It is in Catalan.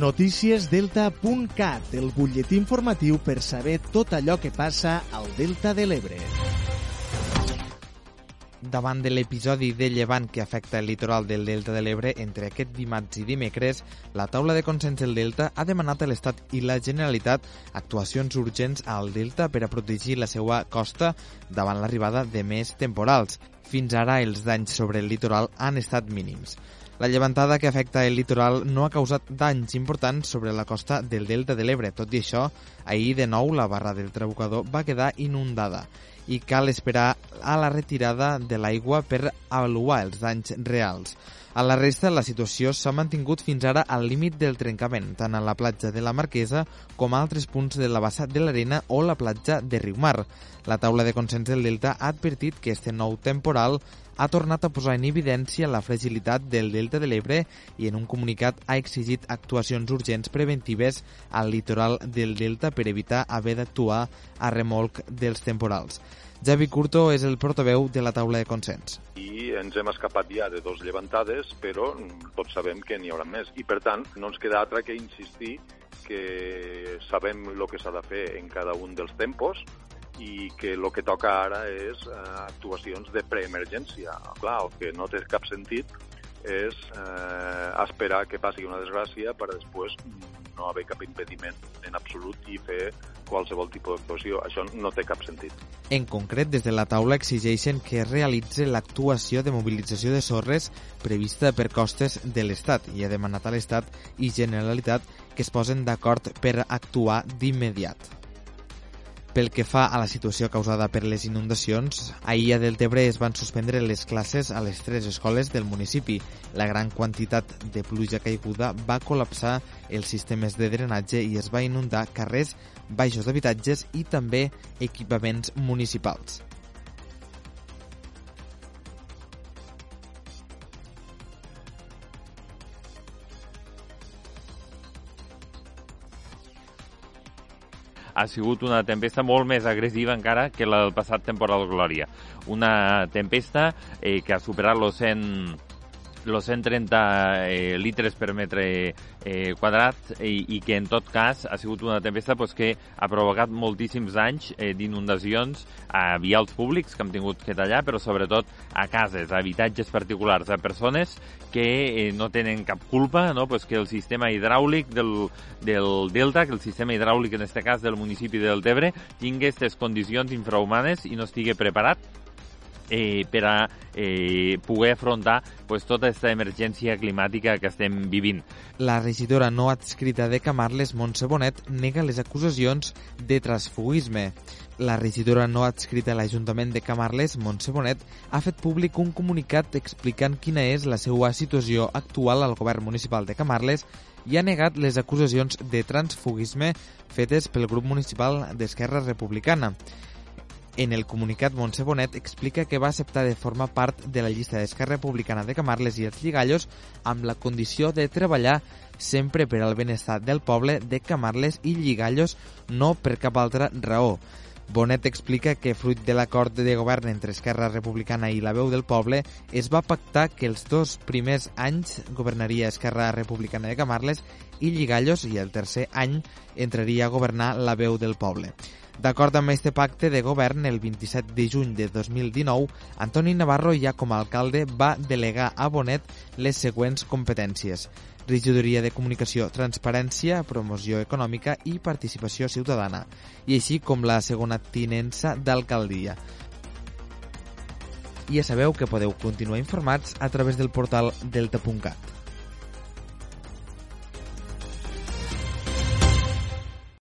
Noticiesdelta.cat, el butlletí informatiu per saber tot allò que passa al Delta de l'Ebre. Davant de l'episodi de llevant que afecta el litoral del Delta de l'Ebre entre aquest dimarts i dimecres, la taula de consens del Delta ha demanat a l'Estat i la Generalitat actuacions urgents al Delta per a protegir la seva costa davant l'arribada de més temporals. Fins ara els danys sobre el litoral han estat mínims. La llevantada que afecta el litoral no ha causat danys importants sobre la costa del Delta de l'Ebre. Tot i això, ahir de nou la barra del Trabucador va quedar inundada i cal esperar a la retirada de l'aigua per avaluar els danys reals. A la resta, la situació s'ha mantingut fins ara al límit del trencament, tant a la platja de la Marquesa com a altres punts de la bassa de l'Arena o la platja de Riumar. La taula de consens del Delta ha advertit que este nou temporal ha tornat a posar en evidència la fragilitat del Delta de l'Ebre i en un comunicat ha exigit actuacions urgents preventives al litoral del Delta per evitar haver d'actuar a remolc dels temporals. Javi Curto és el portaveu de la taula de consens. I ens hem escapat ja de dos llevantades, però tots sabem que n'hi haurà més. I, per tant, no ens queda altra que insistir que sabem el que s'ha de fer en cada un dels tempos, i que el que toca ara és eh, actuacions de preemergència. Clar, el que no té cap sentit és eh, esperar que passi una desgràcia per després no haver cap impediment en absolut i fer qualsevol tipus d'actuació. Això no té cap sentit. En concret, des de la taula exigeixen que es realitzi l'actuació de mobilització de sorres prevista per costes de l'Estat i ha demanat a l'Estat i Generalitat que es posen d'acord per actuar d'immediat. Pel que fa a la situació causada per les inundacions, a Deltebre es van suspendre les classes a les tres escoles del municipi. La gran quantitat de pluja caiguda va col·lapsar els sistemes de drenatge i es va inundar carrers, baixos d'habitatges i també equipaments municipals. Ha sigut una tempesta molt més agressiva encara que la del passat temporal Glòria. Una tempesta eh, que ha superat los 100 los 130 eh, litres per metre eh, quadrat i, i que en tot cas ha sigut una tempesta pues, que ha provocat moltíssims anys eh, d'inundacions a vials públics que hem tingut que tallar, però sobretot a cases, a habitatges particulars, a persones que eh, no tenen cap culpa, no? pues que el sistema hidràulic del, del Delta, que el sistema hidràulic en aquest cas del municipi del Tebre, tingui aquestes condicions infrahumanes i no estigui preparat eh, per a eh, poder afrontar pues, tota aquesta emergència climàtica que estem vivint. La regidora no adscrita de Camarles, Montse Bonet, nega les acusacions de transfugisme. La regidora no adscrita a l'Ajuntament de Camarles, Montse Bonet, ha fet públic un comunicat explicant quina és la seva situació actual al govern municipal de Camarles i ha negat les acusacions de transfugisme fetes pel grup municipal d'Esquerra Republicana. En el comunicat, Montse Bonet explica que va acceptar de formar part de la llista d'Esquerra Republicana de Camarles i els Lligallos amb la condició de treballar sempre per al benestar del poble de Camarles i Lligallos, no per cap altra raó. Bonet explica que, fruit de l'acord de govern entre Esquerra Republicana i la veu del poble, es va pactar que els dos primers anys governaria Esquerra Republicana de Camarles i Lligallos i el tercer any entraria a governar la veu del poble. D'acord amb aquest pacte de govern, el 27 de juny de 2019, Antoni Navarro ja com a alcalde va delegar a Bonet les següents competències. Regidoria de Comunicació, Transparència, Promoció Econòmica i Participació Ciutadana, i així com la segona tinença d'alcaldia. I ja sabeu que podeu continuar informats a través del portal delta.cat.